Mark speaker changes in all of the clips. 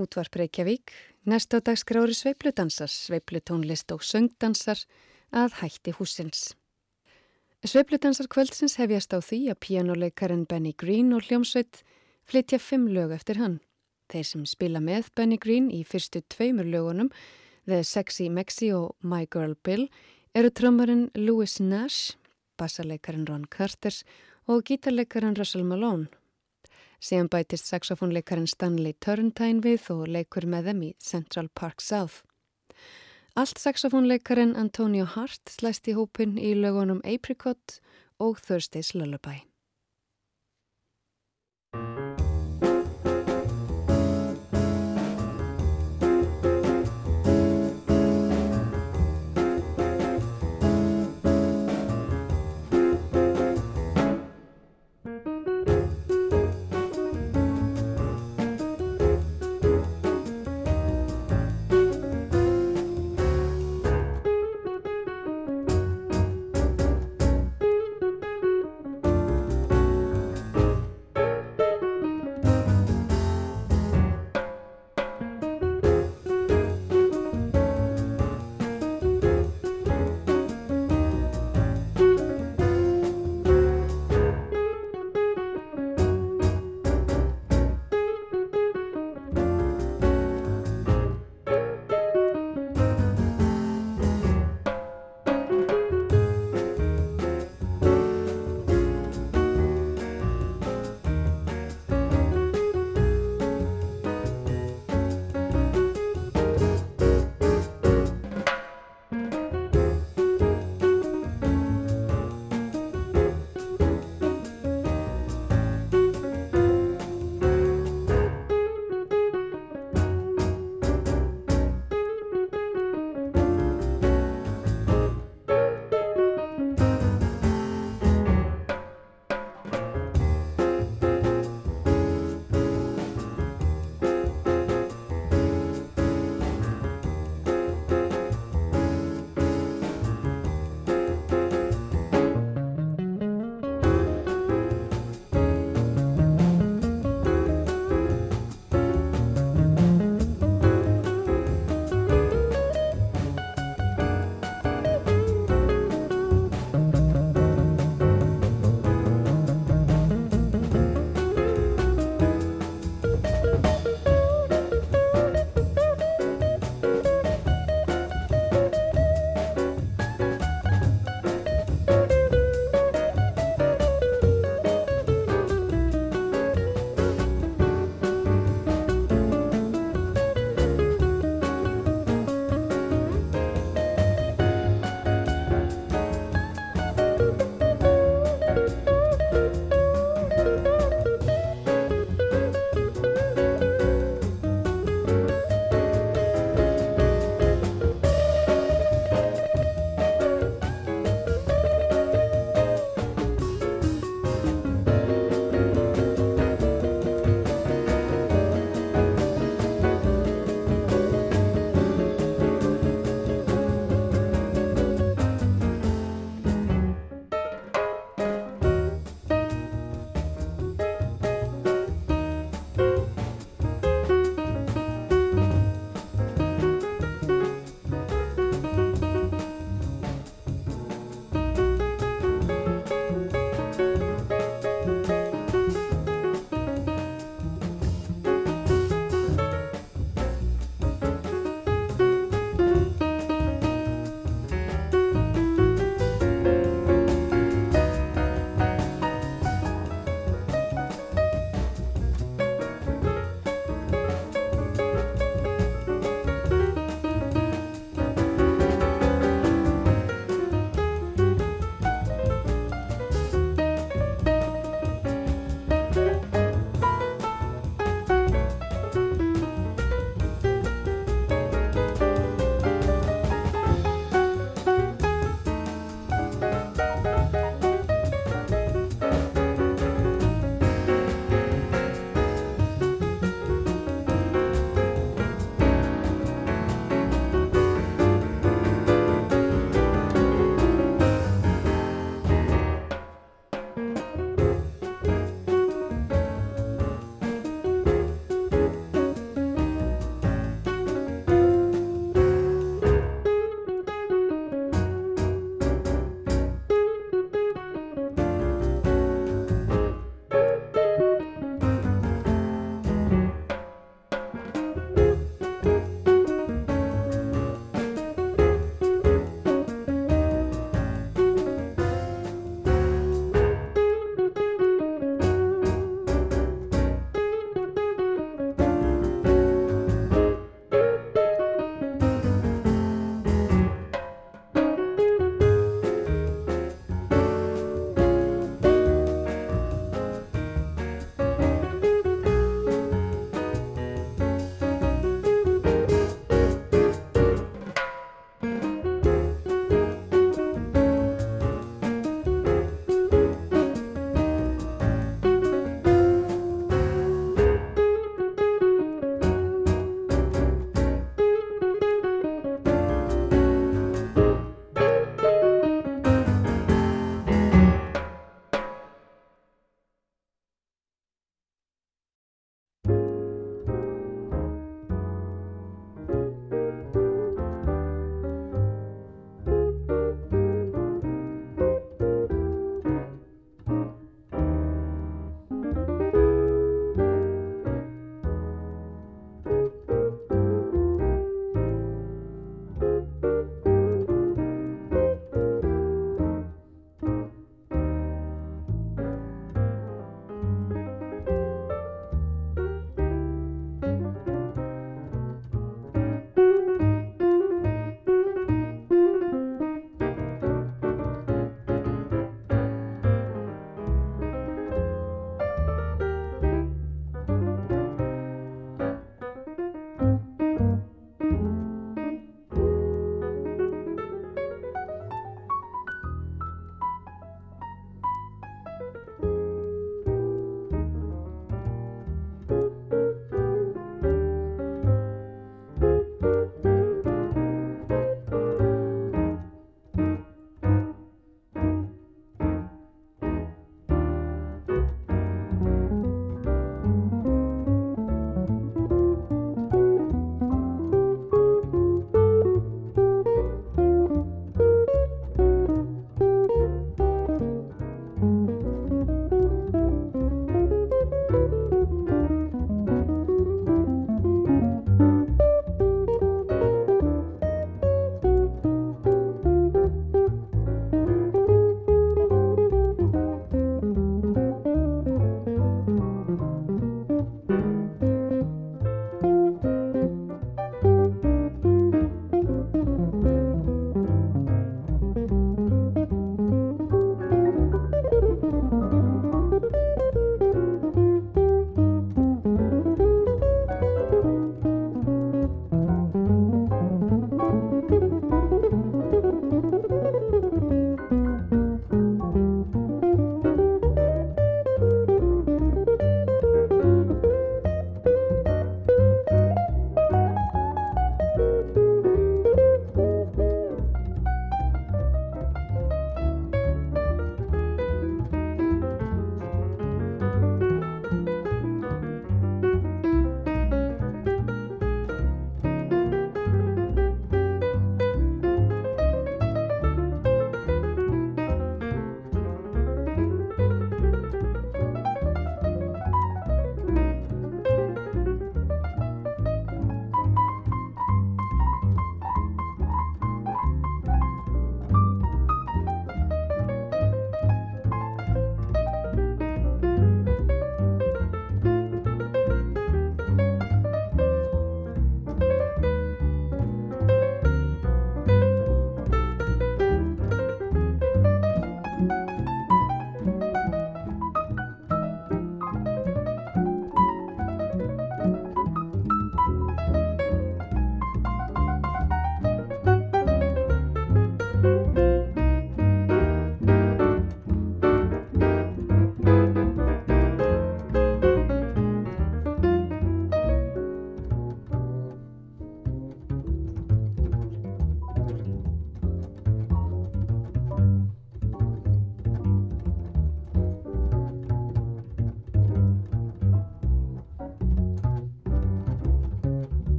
Speaker 1: Útvarp Reykjavík, næst á dagskrári sveipludansar, sveiplutónlist og söngdansar að hætti húsins. Sveipludansar kvöldsins hefjast á því að pjánuleikaren Benny Green og hljómsveit flytja fimm lög eftir hann. Þeir sem spila með Benny Green í fyrstu tveimur lögunum, The Sexy Mexi og My Girl Bill, eru trömmarinn Louis Nash, bassarleikaren Ron Carter og gítarleikaren Russell Malone. Síðan bætist saxofónleikarin Stanley Turrentine við og leikur með þeim í Central Park South. Allt saxofónleikarin Antonio Hart slæst í hópin í lögunum Apricot og Thursday's Lullaby.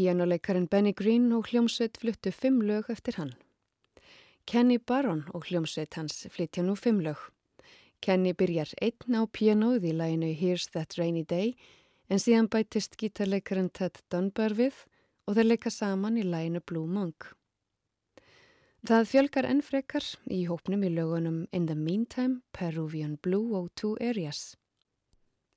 Speaker 1: Pianoleikarin Benny Green og hljómsveit fluttu fimm lög eftir hann. Kenny Barron og hljómsveit hans flytja nú fimm lög. Kenny byrjar einn á pianoð í læginu Here's That Rainy Day en síðan bætist gítarleikarin Ted Dunbar við og þeir leika saman í læginu Blue Monk. Það fjölgar ennfrekar í hópnum í lögunum In the Meantime, Peruvian Blue og Two Areas.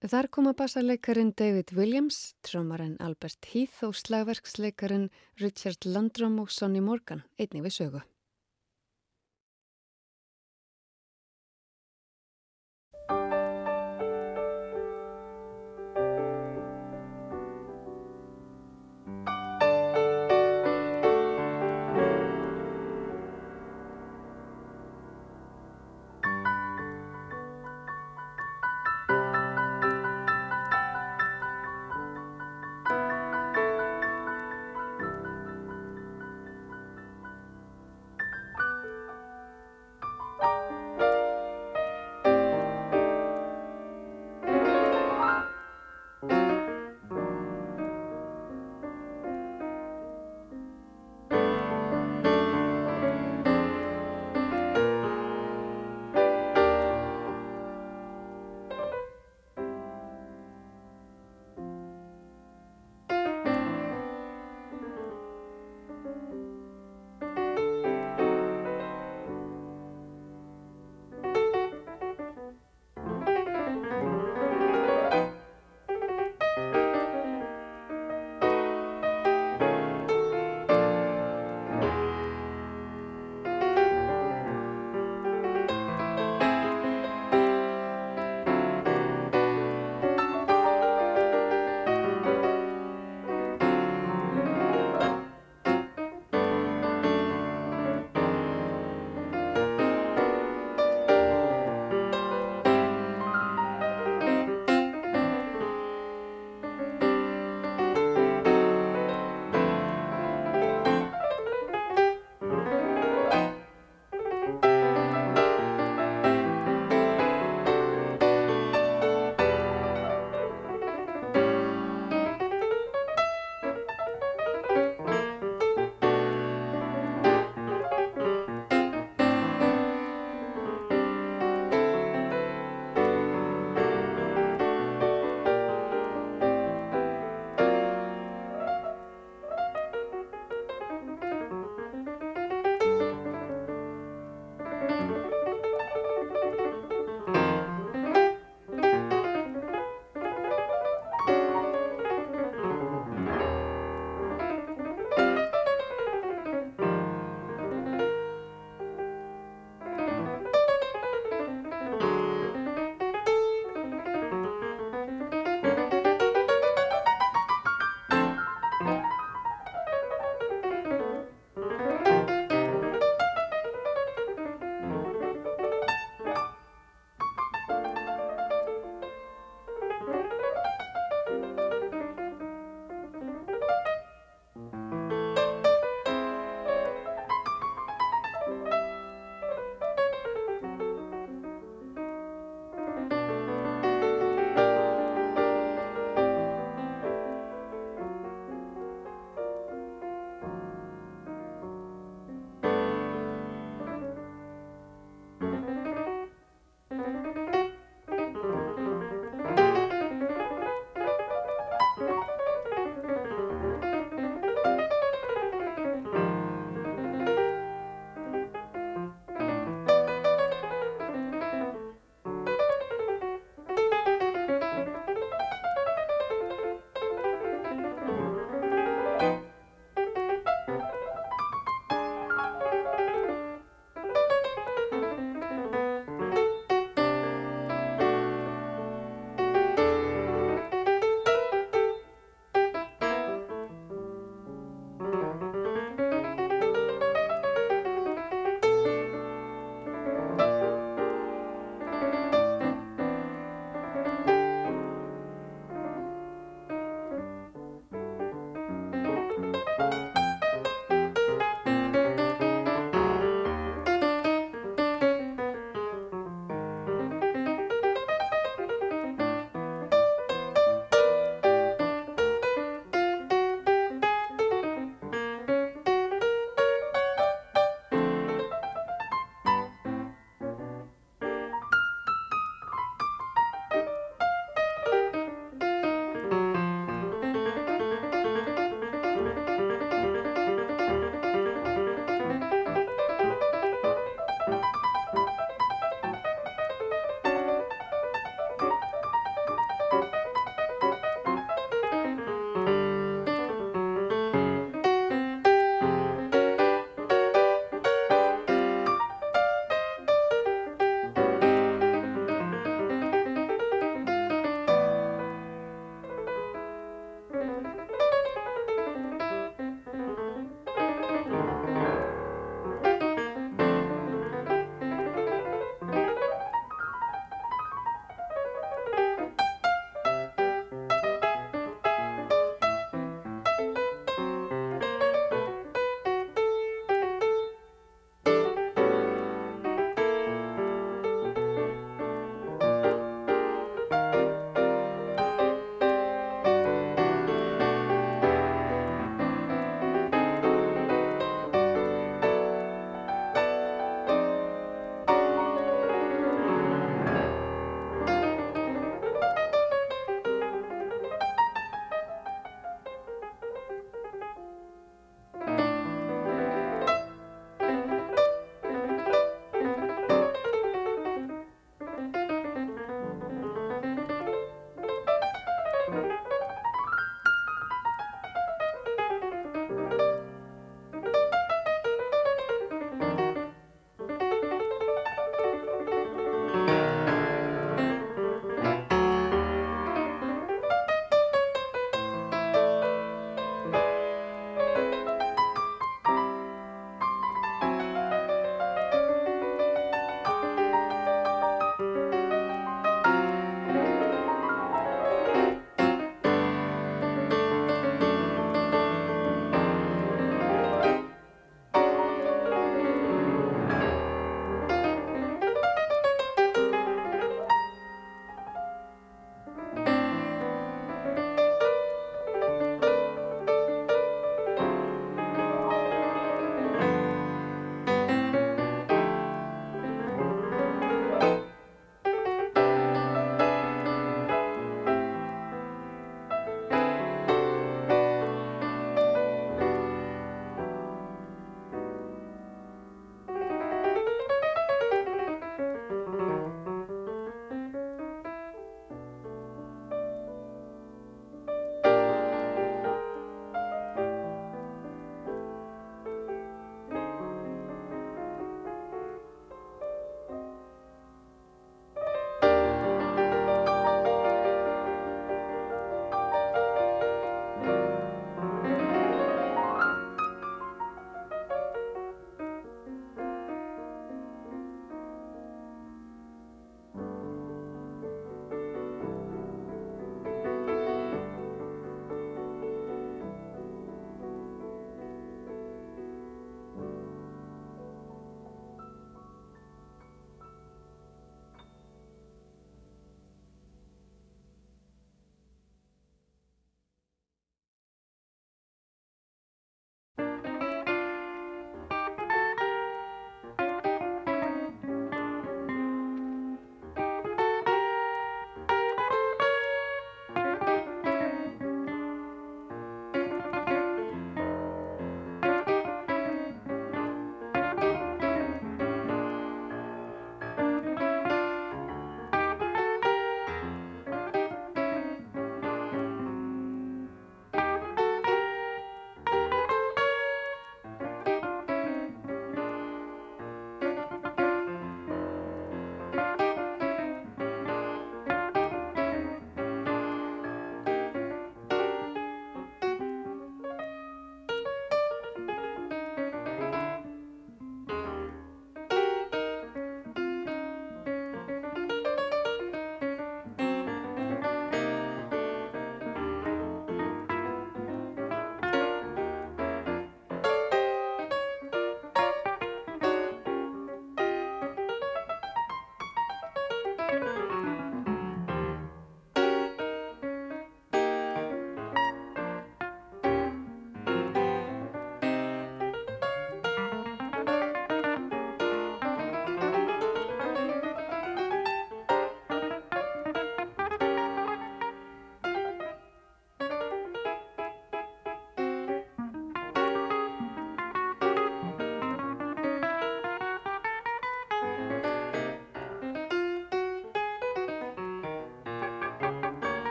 Speaker 1: Þar koma bassarleikarin David Williams, trómarinn Albert Heath og slagverksleikarin Richard Landrum og Sonny Morgan, einnig við sögu.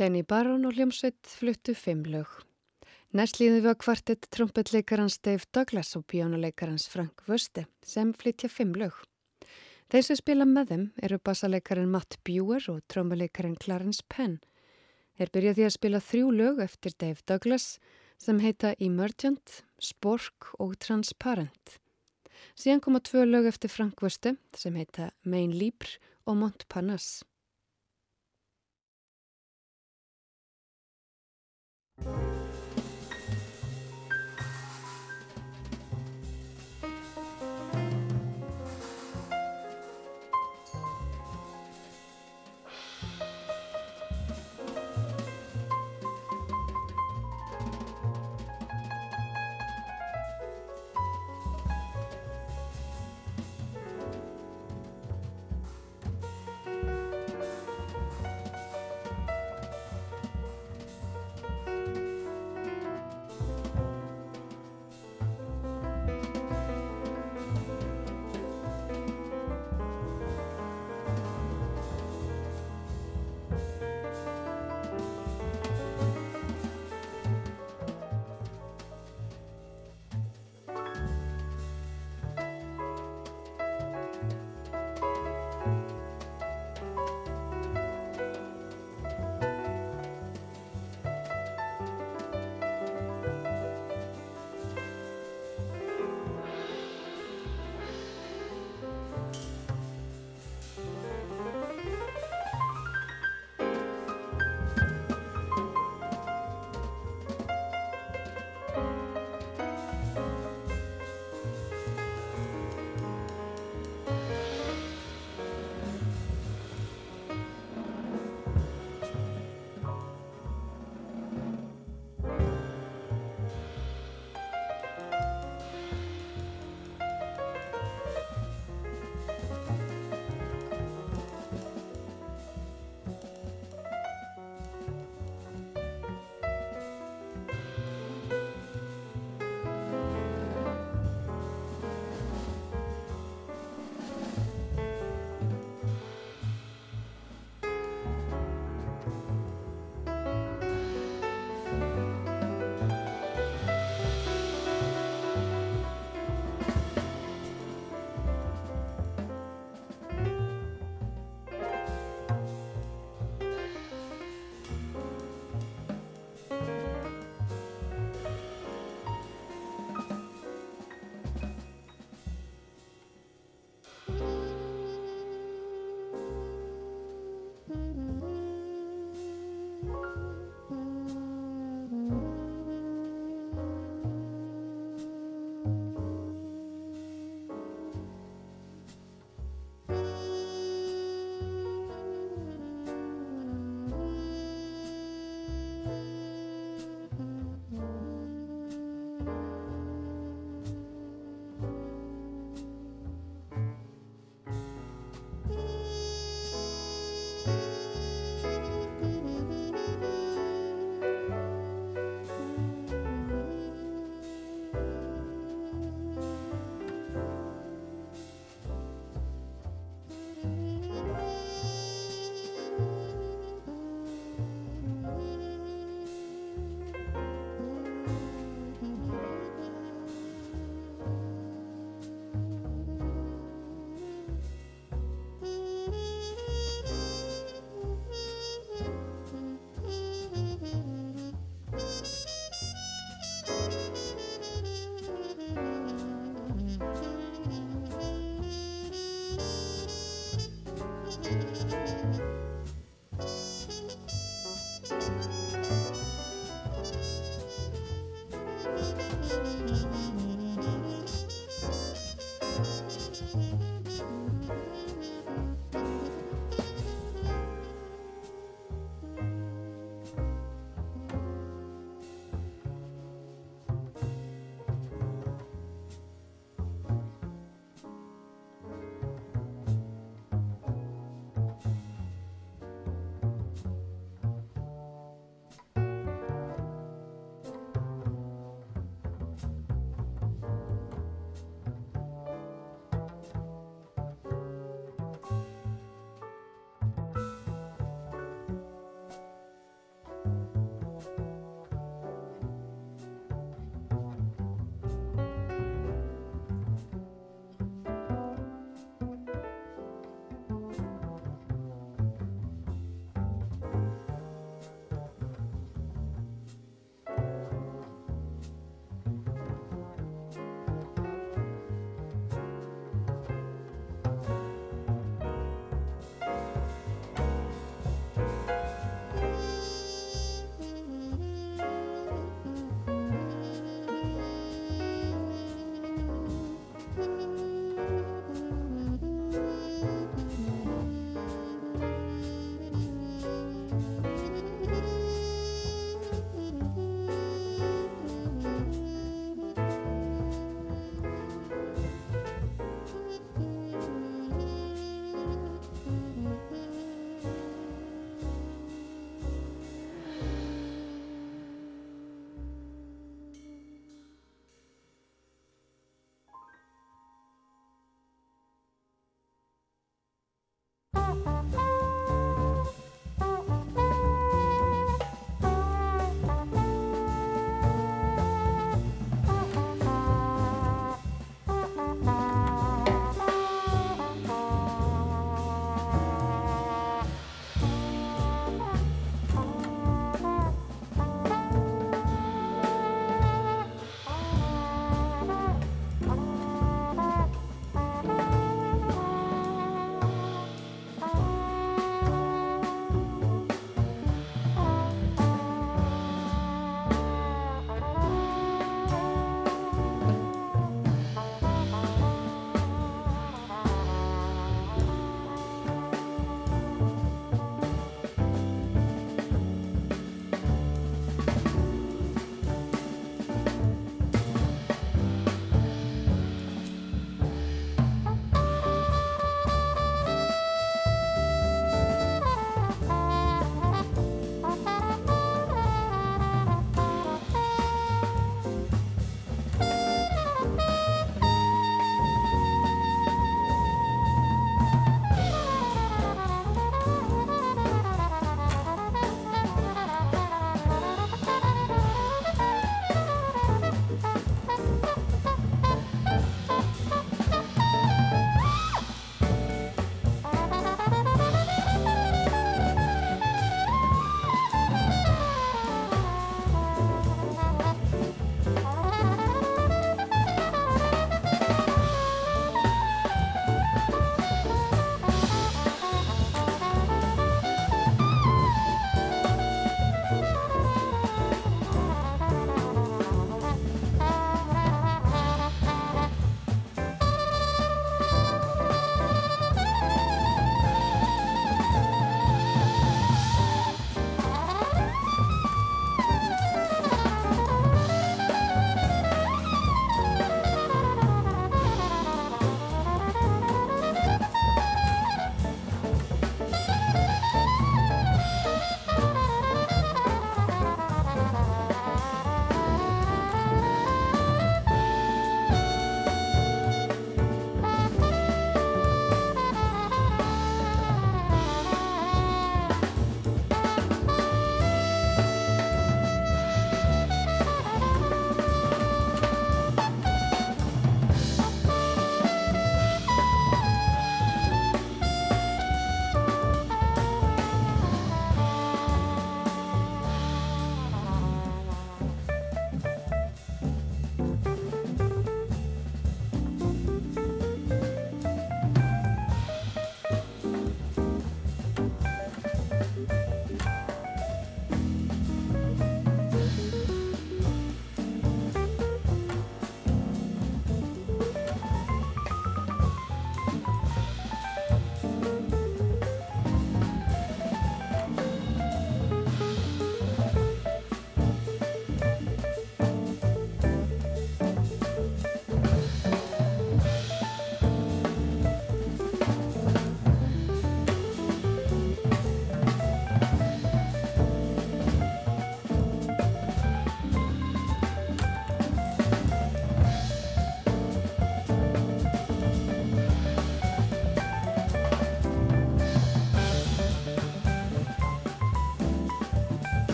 Speaker 1: Kenny Barron og hljómsveit fluttu fimm lög. Næst líðum við á kvartett trompetleikarans Dave Douglas og píónuleikarans Frank Wöste sem flytja fimm lög. Þeir sem spila með þeim eru bassaleikarin Matt Bjúer og trommuleikarin Clarence Penn. Þeir byrja því að spila þrjú lög eftir Dave Douglas sem heita Emergent, Spork og Transparent. Síðan koma tvö lög eftir Frank Wöste sem heita Main Libre og Montparnasse.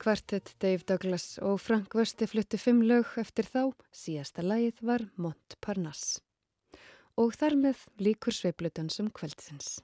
Speaker 1: Kvartett Dave Douglas og Frank Wösti fluttu fimm lög eftir þá, síðasta lagið var Montparnasse. Og þar með líkur sveipludansum kvöldsins.